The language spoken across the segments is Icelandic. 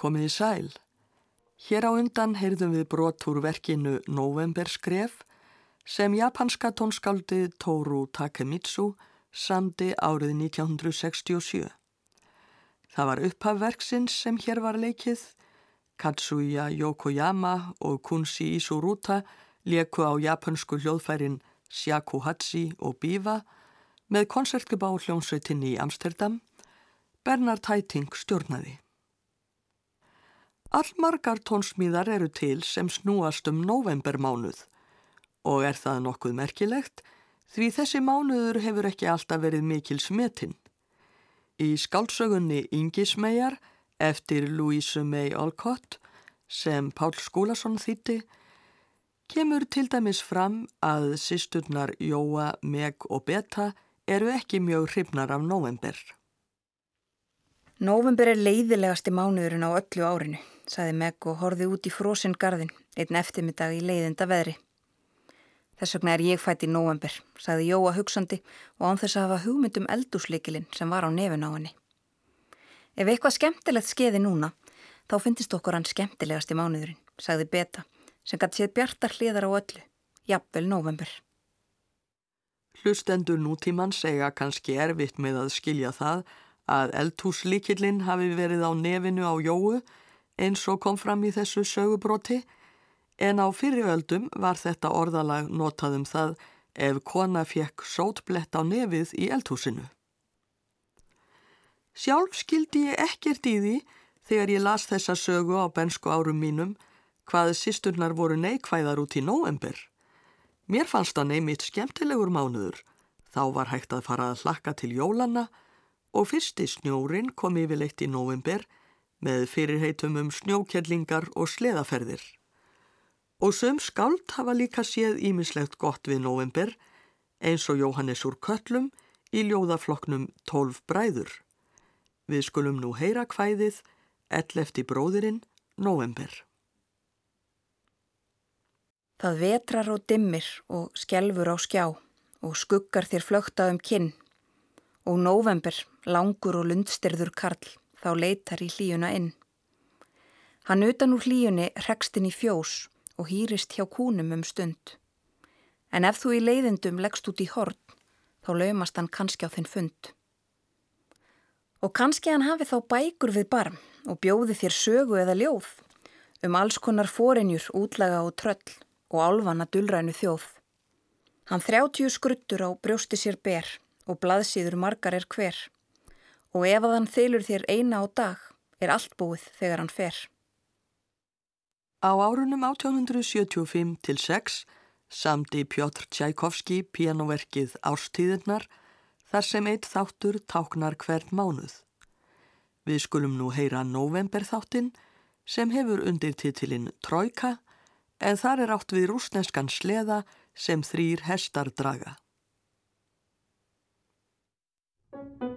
Komiði sæl. Hér á undan heyrðum við brot úr verkinu Novemberskref sem japanska tónskáldið Toru Takemitsu samdi árið 1967. Það var upphafverksins sem hér var leikið. Katsuya Yokoyama og Kunshi Isuruta leku á japansku hljóðfærin Shakuhachi og Biva með koncertgubá hljónsveitinni í Amsterdam. Bernard Haitink stjórnaði. Allmargar tónsmíðar eru til sem snúast um novembermánuð og er það nokkuð merkilegt því þessi mánuður hefur ekki alltaf verið mikil smetinn. Í skálsögunni Ingismejar eftir Louise May Alcott sem Pál Skúlason þýtti kemur til dæmis fram að sýsturnar Jóa, Meg og Beta eru ekki mjög hrifnar af november. November er leiðilegasti mánuðurinn á öllu árinu saði Meg og horfi út í frósinn gardin einn eftirmiddag í leiðinda veðri. Þess vegna er ég fætt í november, saði Jóa hugsandi og án þess að hafa hugmyndum eldúsleikilinn sem var á nefun á henni. Ef eitthvað skemmtilegt skeiði núna, þá finnist okkur hann skemmtilegast í mánuðurinn, sagði Beta, sem gæti séð bjartar hliðar á öllu, jafnvel november. Hlustendur nútíman segja kannski erfitt með að skilja það að eldhúslíkillinn hafi verið á nefinu á Jóu eins og kom fram í þessu sögubroti en á fyriröldum var þetta orðalag notað um það ef kona fekk sótblett á nefið í eldhúsinu. Sjálf skildi ég ekkert í því þegar ég las þessa sögu á bensku árum mínum hvað sýsturnar voru neikvæðar út í nóember. Mér fannst það neymitt skemmtilegur mánuður. Þá var hægt að fara að hlakka til jólana og fyrsti snjórin kom yfirleitt í nóember með fyrirheitum um snjókjellingar og sleðaferðir. Og söm skáld hafa líka séð ímislegt gott við november eins og Jóhannes úr Köllum í ljóðafloknum 12 bræður. Við skulum nú heyra hvæðið Ellefti bróðirinn, november. Það vetrar og dimmir og skjelfur á skjá og skuggar þér flögta um kinn og november langur og lundstyrður karl þá leitar í hlíuna inn. Hann utan úr hlíunni rekstinn í fjós og hýrist hjá kúnum um stund. En ef þú í leiðindum leggst út í hort, þá laumast hann kannski á þinn fund. Og kannski hann hafi þá bækur við barm og bjóði þér sögu eða ljóð um alls konar fórinjur, útlaga og tröll og álvana dullrænu þjóð. Hann þrjátjú skruttur á brjósti sér ber og blaðsýður margar er hver og ef að hann þylur þér eina á dag er allt búið þegar hann fer. Á árunum 1875 til 6 samdi Pjótr Tjækovski pianoverkið Ástíðirnar þar sem eitt þáttur táknar hvern mánuð. Við skulum nú heyra november þáttinn sem hefur undir titilinn Trojka en þar er átt við rúsneskan sleða sem þrýr hestar draga. thank you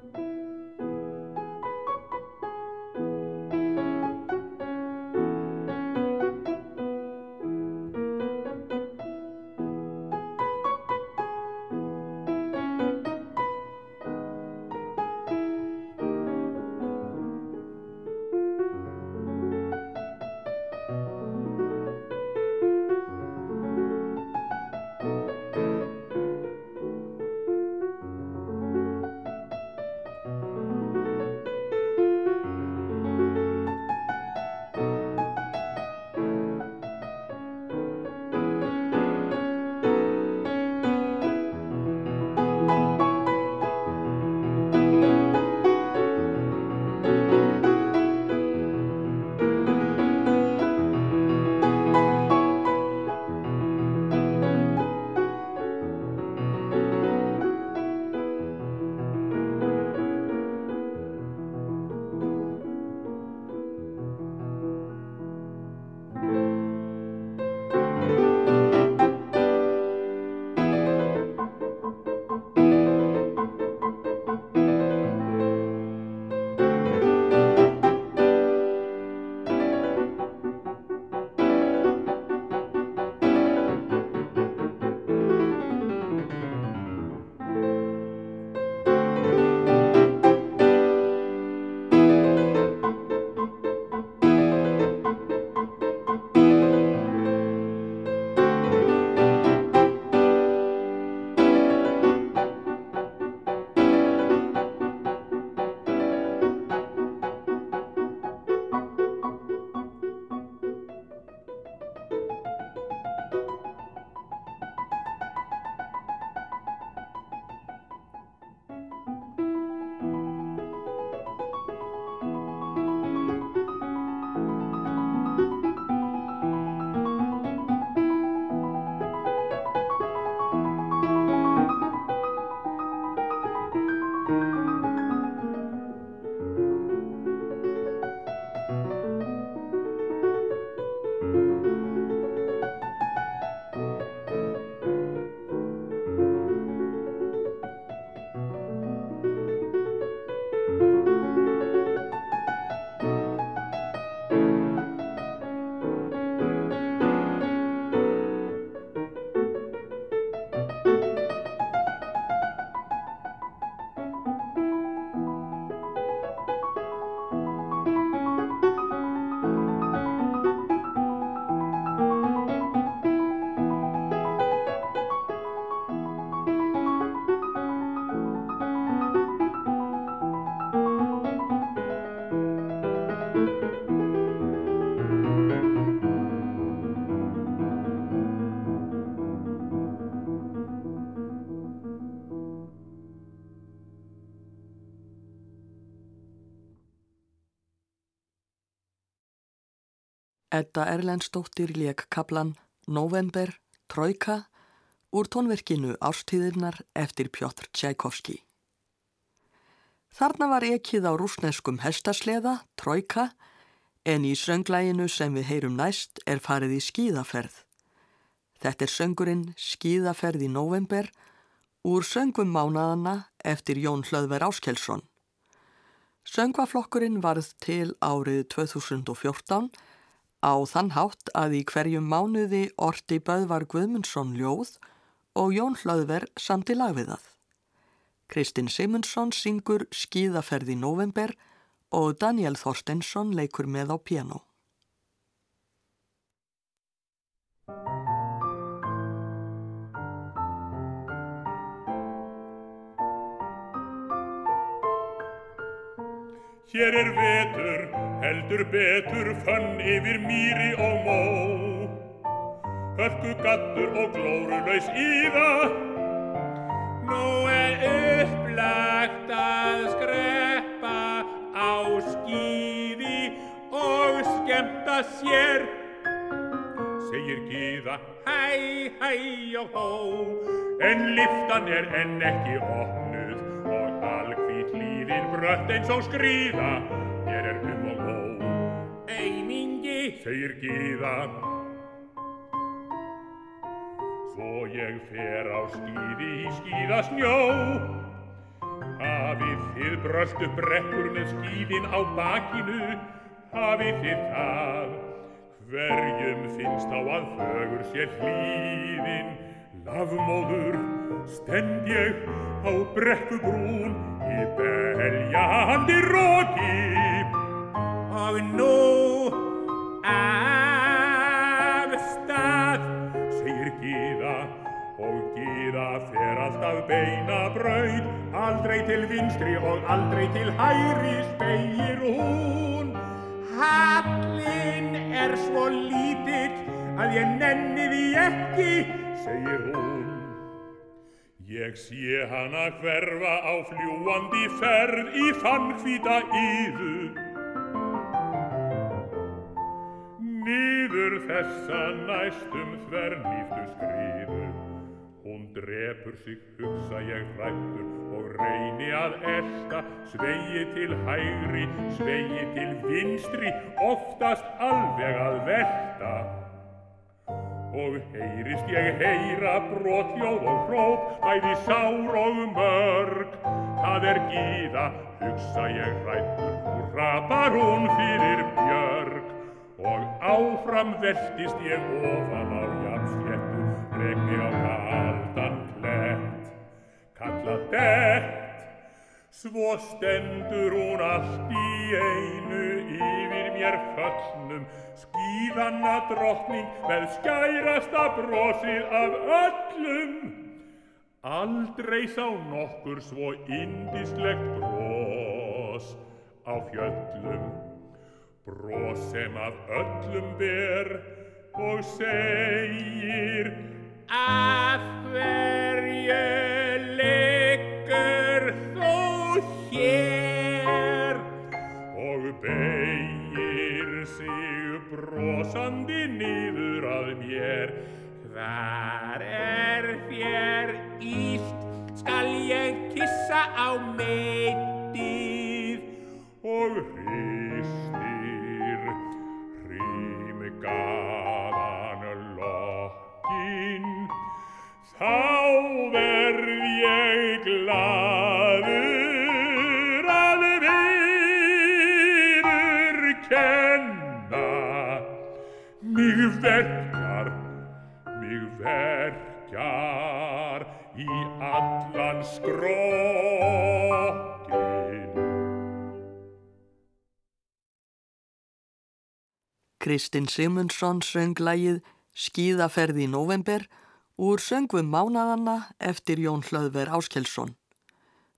Edda Erlendstóttir leik kaplan November, Trojka úr tónverkinu Ástíðirnar eftir Pjóttr Tchaikovski. Þarna var ekið á rúsneskum hestasleða, Trojka, en í sönglæginu sem við heyrum næst er farið í skíðaferð. Þetta er söngurinn Skíðaferð í november úr söngum mánaðana eftir Jón Hlöðver Áskelsson. Söngvaflokkurinn varð til árið 2014 á þann hátt að í hverjum mánuði orti Böðvar Guðmundsson ljóð og Jón Hlöðver samt í lagviðað. Kristinn Simundsson syngur Skíðaferð í november og Daniel Þorstensson leikur með á piano. Hér er vetur, heldur betur, fönn yfir mýri og mó. Hörku gattur og glórulaus íða. Nú er upplagt að skreppa á skýði og skemta sér. Segir Gíða, Hæ, hæ og hó, en liftan er enn ekki opnuð og alhvít líðin brött eins og skrýða. Hér er um segir Gíða. Svo ég fer á skýði í skýðasnjó. Hafið þið bröldu brekkur með skýðin á bakinu, hafið þið það. Hverjum finnst á að fögur sér hlýðin, lafmóður, stend ég á brekkubrún í beljandi róki. og nú af stað. segir Gíða og Gíða fer alltaf beina braud aldrei til vinstri og aldrei til hæri spegir hún Hallin er svo lítill að ég nenni því ekki. segir hún Ég sé hana hverfa á fljúandi ferð í fannhvíta íðu Nýður þessa næstum þvernýftu skriðu Hún drepur sig, hugsa ég hrættur og reyni að elta Svegi til hægri, svegi til vinstri, oftast alveg að velta Og heyrist ég heyra brotjóð og hróp, bæði sár og mörg. Það er gíða, hugsa ég hrættur, og rapar hún fyrir björg. Og áfram veltist ég ofan á jafnsléttu, regni á kaldan klett. Kalla dett, svo stendur hún allt í einu yfir mér föllnum, skíðanna drottning með skærasta brosið af öllum. Aldrei sá nokkur svo indislegt bros á fjöllum, bros sem af öllum ber og segir Af hverju liggur þú hér? og beigir sig brosandi niður að mér. Hvar er þér íst? Skal ég kissa á meitið? og hrímgaðan lokkin þá verð ég glaður að viðurkenna mig verkar mig verkar í allan skrokkin Kristinn Simundsson söng lægið Skíðaferð í november úr söngvum mánaðanna eftir Jón Hlöðver Áskelsson.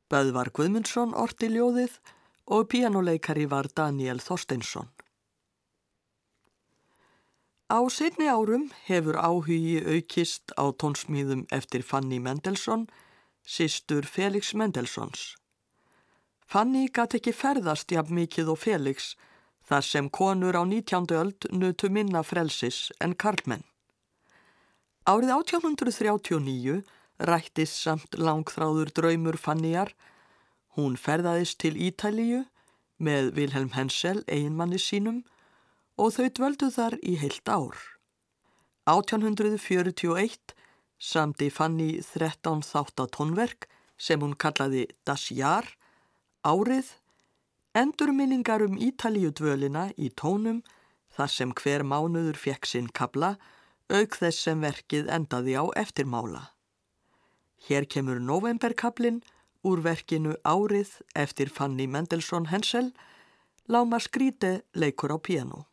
Böðvar Guðmundsson orti ljóðið og píjánuleikari var Daniel Þorsteinsson. Á setni árum hefur áhugi aukist á tónsmíðum eftir Fanny Mendelssohn, sýstur Felix Mendelssohns. Fanny gatt ekki ferðast jafn mikið og Felix þar sem konur á 19. öld nutu minna frelsis en karlmenn. Árið 1839 rættist samt langþráður draumur Fannijar. Hún ferðaðist til Ítalíu með Vilhelm Hensel, eiginmanni sínum, og þau dvöldu þar í heilt ár. 1841 samti Fanni 13 þáttatónverk sem hún kallaði Das Jaar, árið, endurminningar um Ítalíu dvölina í tónum þar sem hver mánuður fekk sinn kabla, auk þess sem verkið endaði á eftirmála. Hér kemur novemberkablin úr verkinu Árið eftir Fanny Mendelssohn Hensel, Láma skríti leikur á piano.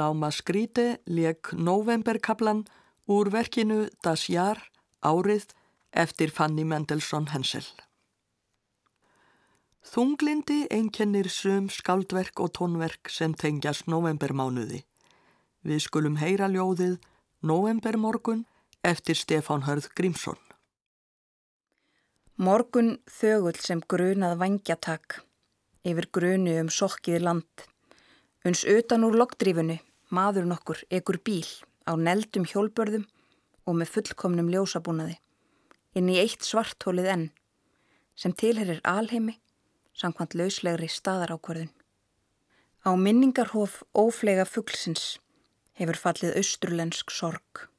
Láma Skríti leik novemberkablan úr verkinu Das Jaar árið eftir Fanny Mendelssohn Hensel. Þunglindi einkennir sum skáldverk og tónverk sem tengjast novembermánuði. Við skulum heyra ljóðið Novembermorgun eftir Stefán Hörð Grímsson. Morgun þögull sem grunað vangjatak yfir grunu um sokkið land. Uns utan úr loggdrífunu maður nokkur ekur bíl á neldum hjólbörðum og með fullkomnum ljósabúnaði inn í eitt svarthólið enn sem tilherir alheimi samkvæmt lauslegri staðarákvarðun. Á minningarhof óflega fugglsins hefur fallið austrúlensk sorg.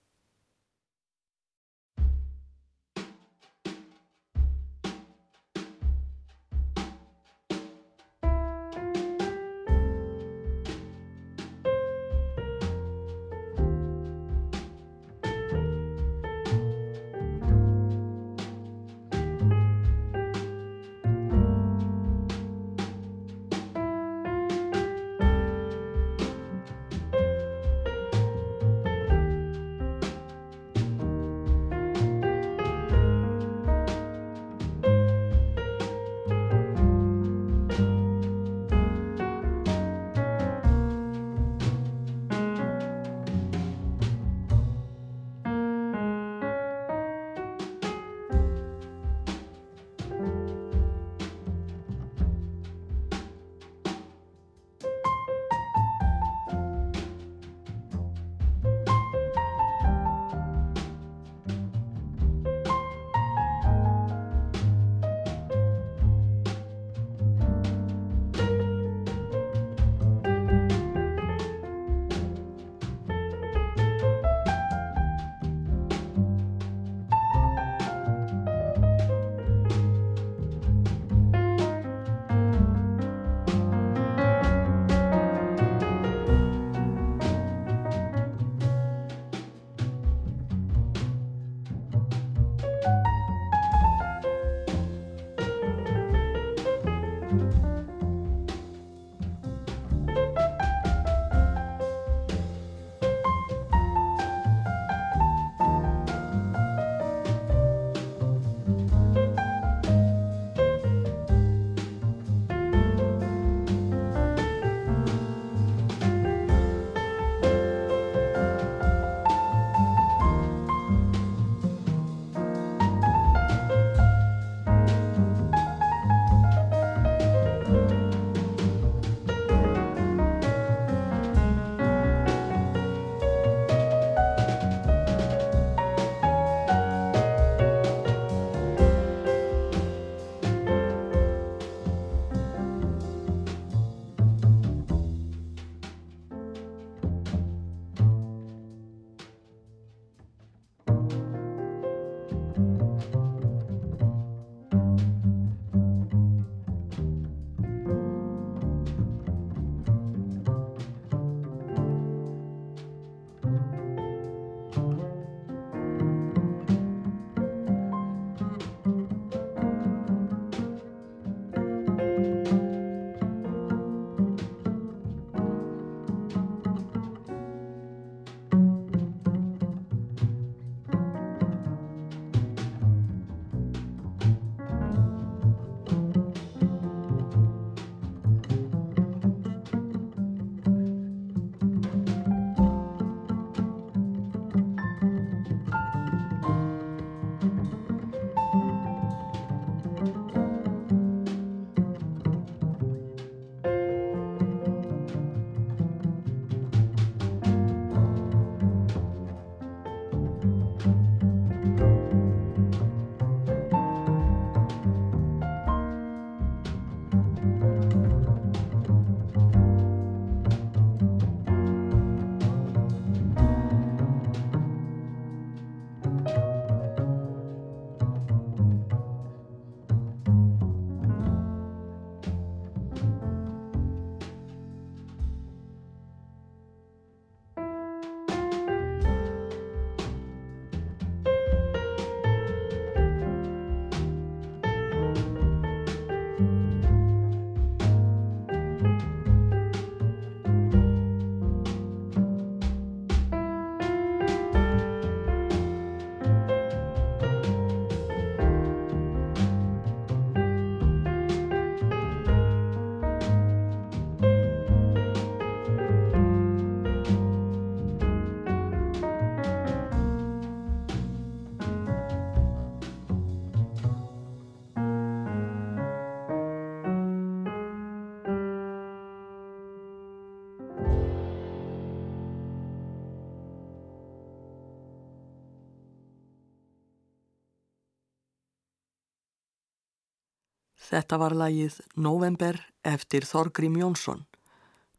Þetta var lagið November eftir Þorgrím Jónsson.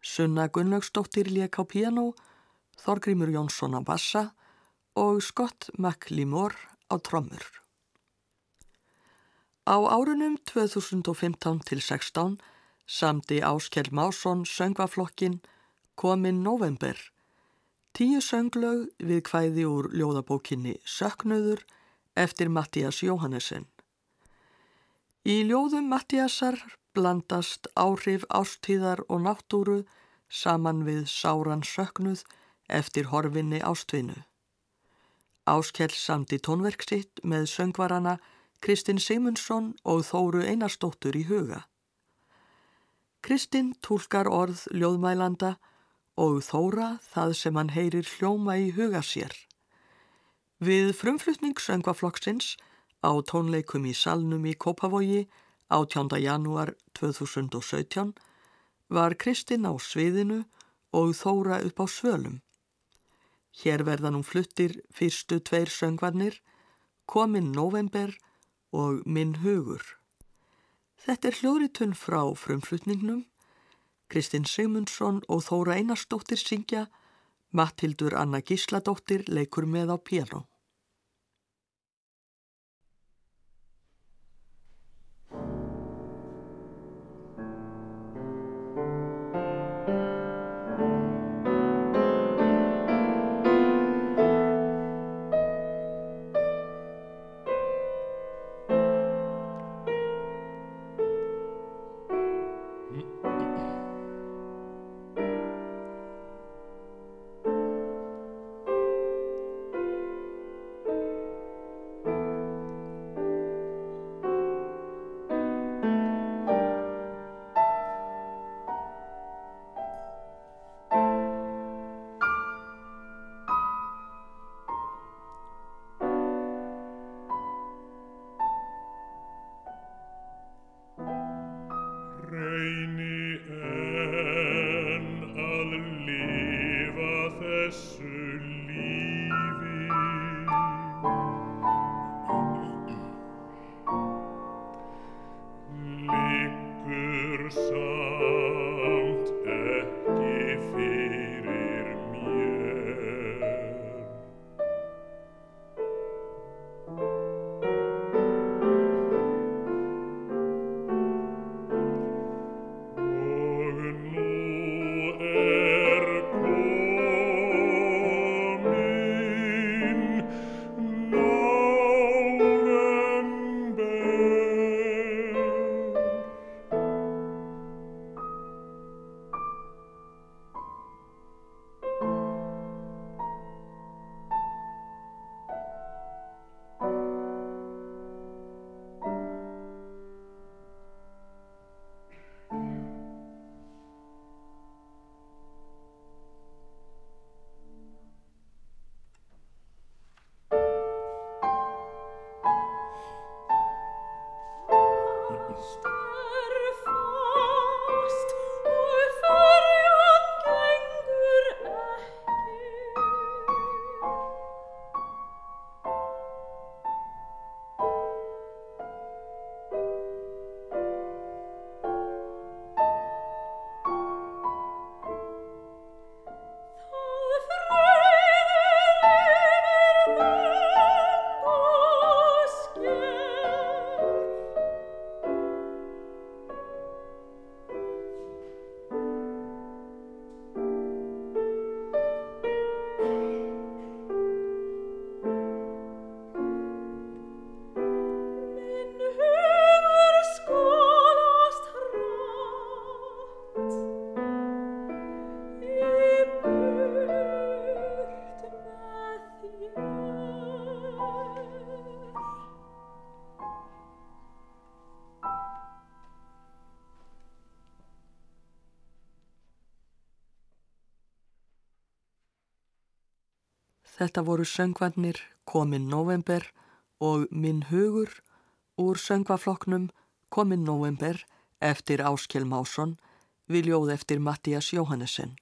Sunna Gunnlaugsdóttir lék á piano, Þorgrímur Jónsson á bassa og Scott McLemore á trommur. Á árunum 2015 til 16 samti Áskell Másson söngvaflokkin Komin November, tíu sönglög við kvæði úr ljóðabókinni Söknuður eftir Mattias Jóhannesson. Í ljóðum Mattiasar blandast áhrif ástíðar og náttúru saman við sáran söknuð eftir horfinni ástvinnu. Áskell samti tónverk sitt með söngvarana Kristinn Simundsson og Þóru Einarstóttur í huga. Kristinn tólkar orð ljóðmælanda og Þóra það sem hann heyrir hljóma í huga sér. Við frumflutning söngvaflokksins á tónleikum í Salnum í Kópavogi 18. janúar 2017 var Kristinn á sviðinu og Þóra upp á svölum. Hér verða nú fluttir fyrstu tveir söngvarnir, Komin november og Minn hugur. Þetta er hljóritun frá frumflutningnum. Kristinn Sigmundsson og Þóra Einarstóttir syngja, Mattildur Anna Gísladóttir leikur með á piano. Þetta voru söngvarnir Komin november og Minn hugur úr söngvafloknum Komin november eftir Áskjell Másson viljóð eftir Mattias Jóhannesson.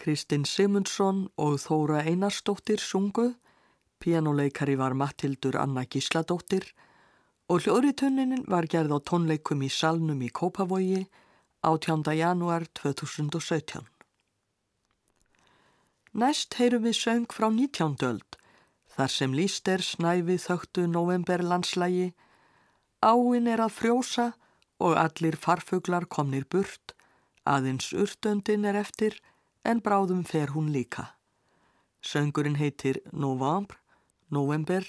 Kristinn Simundsson og Þóra Einarstóttir sunguð, pianoleikari var Mattildur Anna Gísladóttir og hljóðritunnin var gerð á tónleikum í Salnum í Kópavogi 18. januar 2017. Næst heyrum við söng frá 19. öld, þar sem líst er snæfið þögtu novemberlandslægi, áin er að frjósa og allir farfuglar komnir burt, aðeins urtöndin er eftir en bráðum fer hún líka. Söngurinn heitir November, November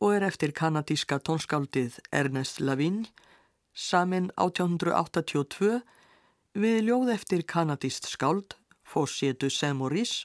og er eftir kanadíska tónskáldið Ernest Lavigne, samin 1882 við ljóð eftir kanadíst skáld Fossietu Saint-Maurice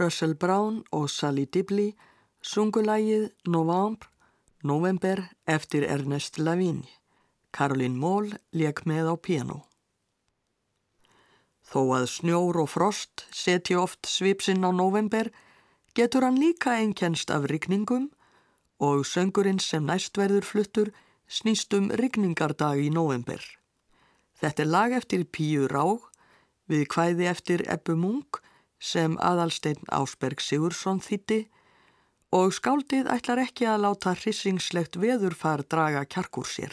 Russell Brown og Sally Dibley sungulægið November, November eftir Ernest Lavigne. Caroline Moll leik með á piano. Þó að snjór og frost setji oft svipsinn á november getur hann líka einkennst af rigningum og söngurinn sem næst verður fluttur snýst um rigningardag í november. Þetta er lag eftir Píu Rág við kvæði eftir Ebbu Munk sem aðalsteinn Ásberg Sigursson þýtti og skáldið ætlar ekki að láta hrissingslegt veðurfar draga kjarkur sér.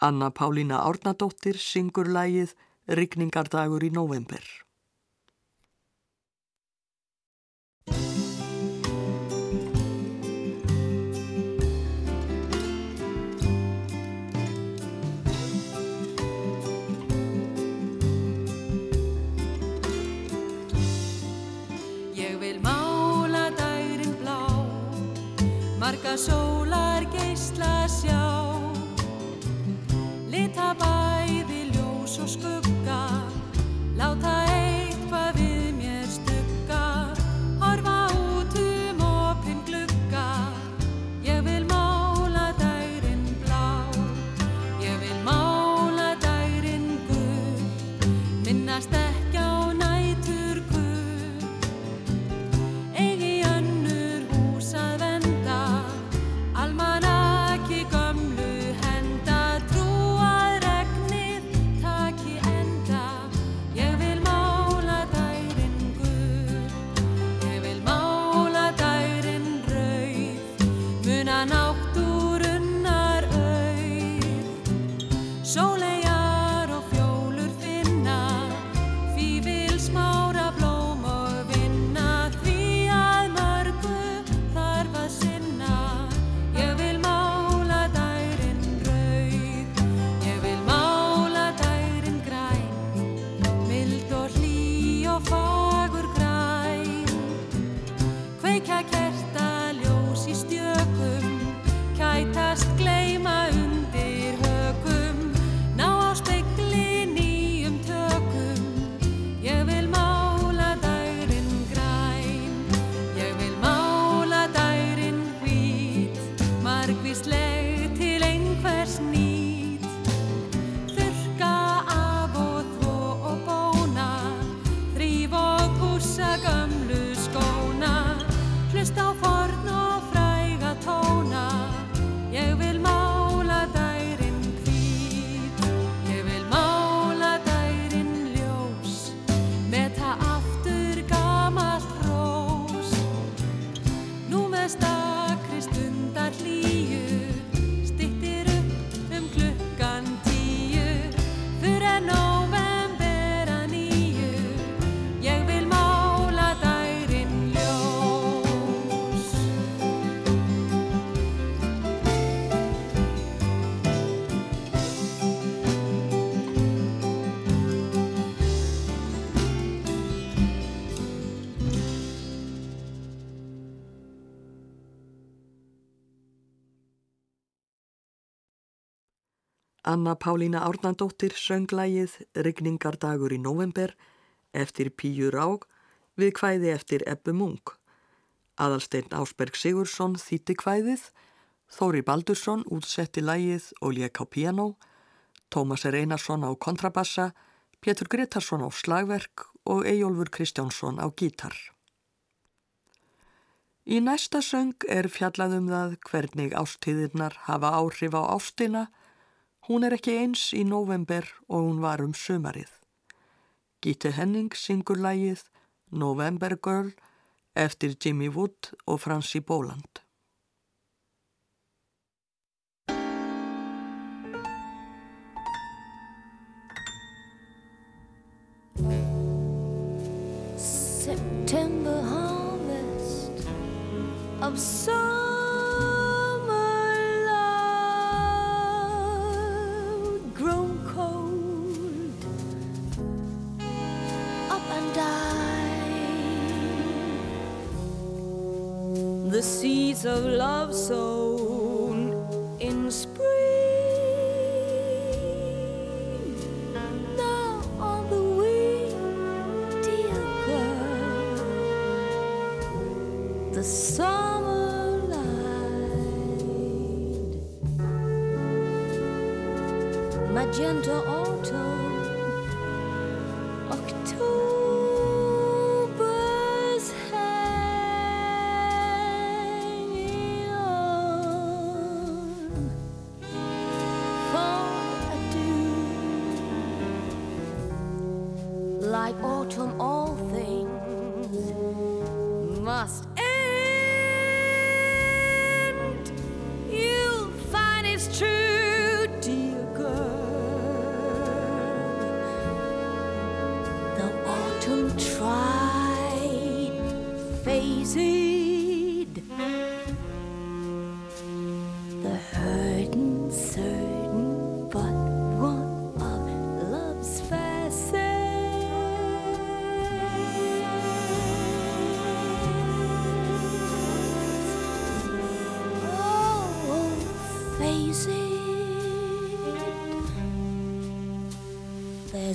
Anna Pálína Árnadóttir syngur lægið Rigningardagur í november. Anna Pálína Árnandóttir sönglægið Rigningardagur í november eftir Píu Rák við kvæði eftir Ebbu Mung. Aðalsteinn Ásberg Sigursson þýtti kvæðið, Þóri Baldursson útsetti lægið og lék á piano, Tómas R. Einarsson á kontrabassa, Pétur Gretarsson á slagverk og Eyjólfur Kristjánsson á gítar. Í næsta söng er fjallað um það hvernig ástíðirnar hafa áhrif á ástina Hún er ekki eins í november og hún var um sömarið. Gíti Henning syngur lægið November Girl eftir Jimmy Wood og Franci Bóland. September harvest of summer seeds of love sown in spring. Now on the wing dear girl the summer light. Magenta like autumn all things must end. You'll find it's true dear girl. The autumn tried faded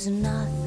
nothing.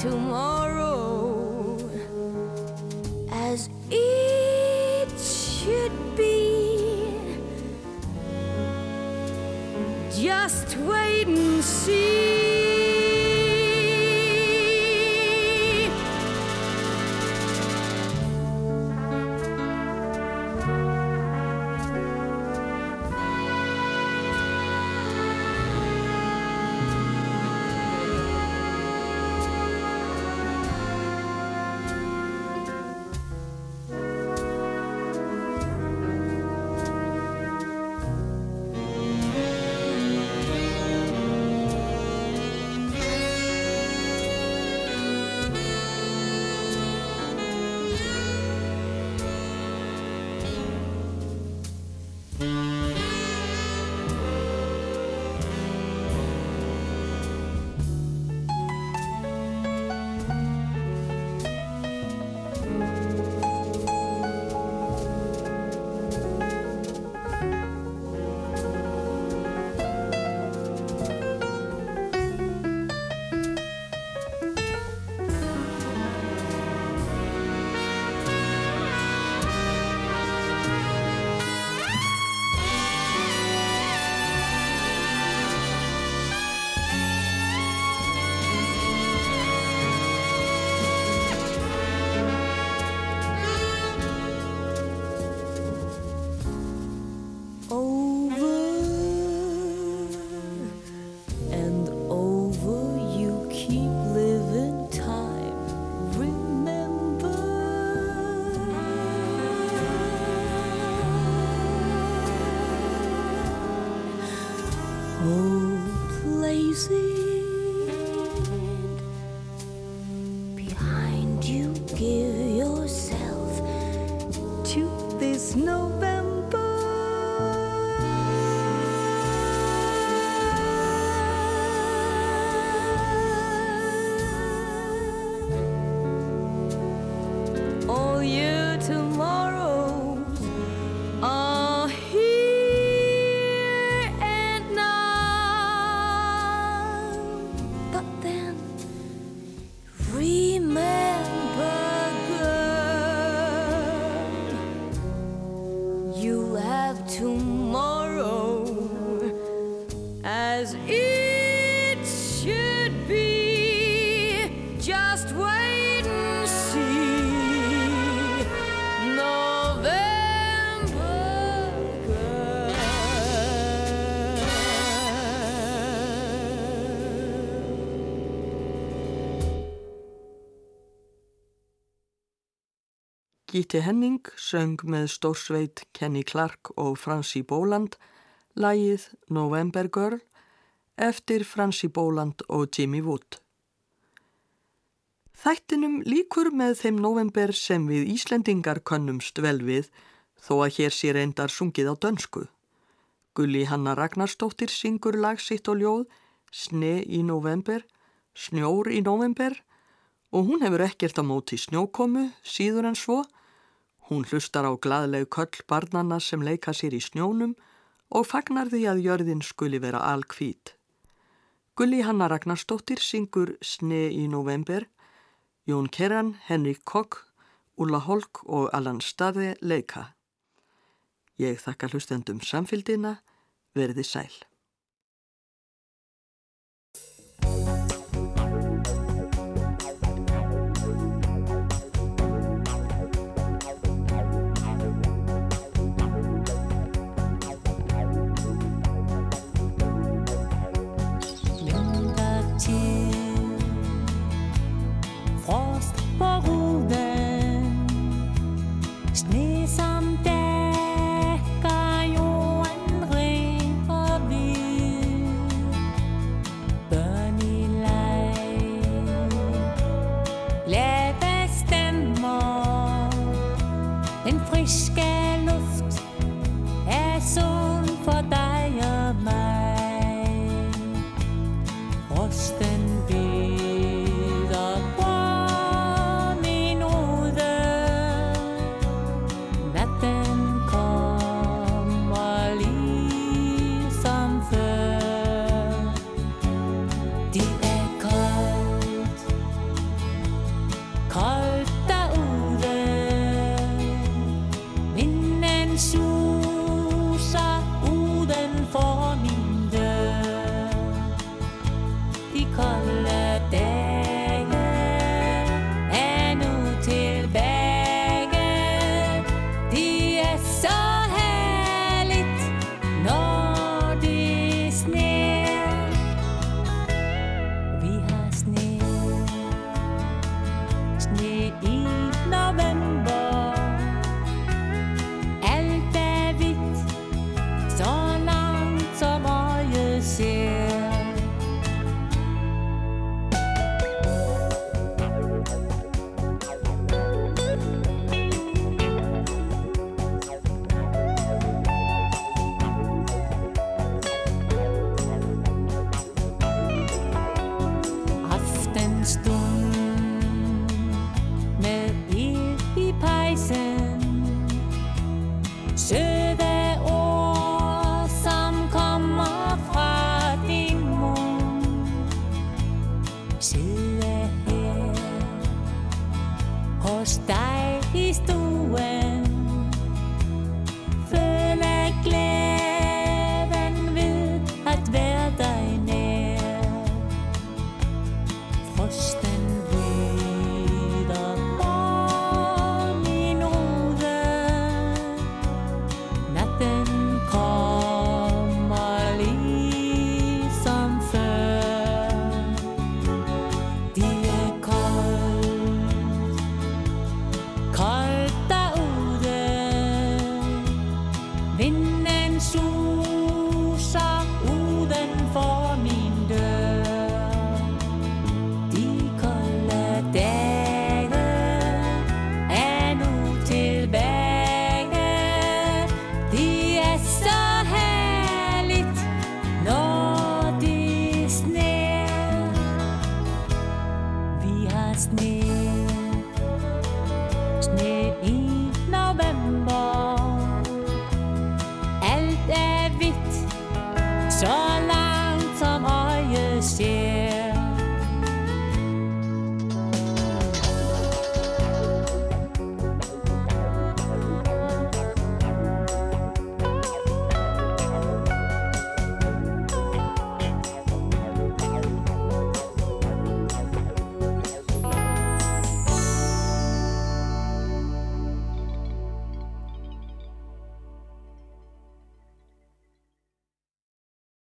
Tomorrow as it should be. Just wait and see. Gíti Henning söng með stórsveit Kenny Clark og Franci Bóland lægið November Girl eftir Franci Bóland og Jimmy Wood. Þættinum líkur með þeim november sem við Íslendingar könnumst vel við þó að hér sé reyndar sungið á dönsku. Gulli Hanna Ragnarstóttir syngur lag sitt og ljóð Sne í november, Snjór í november og hún hefur ekkert á móti snjókomu síður en svo Hún hlustar á gladleg köll barnanna sem leika sér í snjónum og fagnar því að jörðin skuli vera alkvít. Gulli Hanna Ragnarstóttir syngur Sne í november, Jón Kerran, Henrik Kokk, Ulla Holk og Allan Staði leika. Ég þakka hlustendum samfélgina, verði sæl. scared.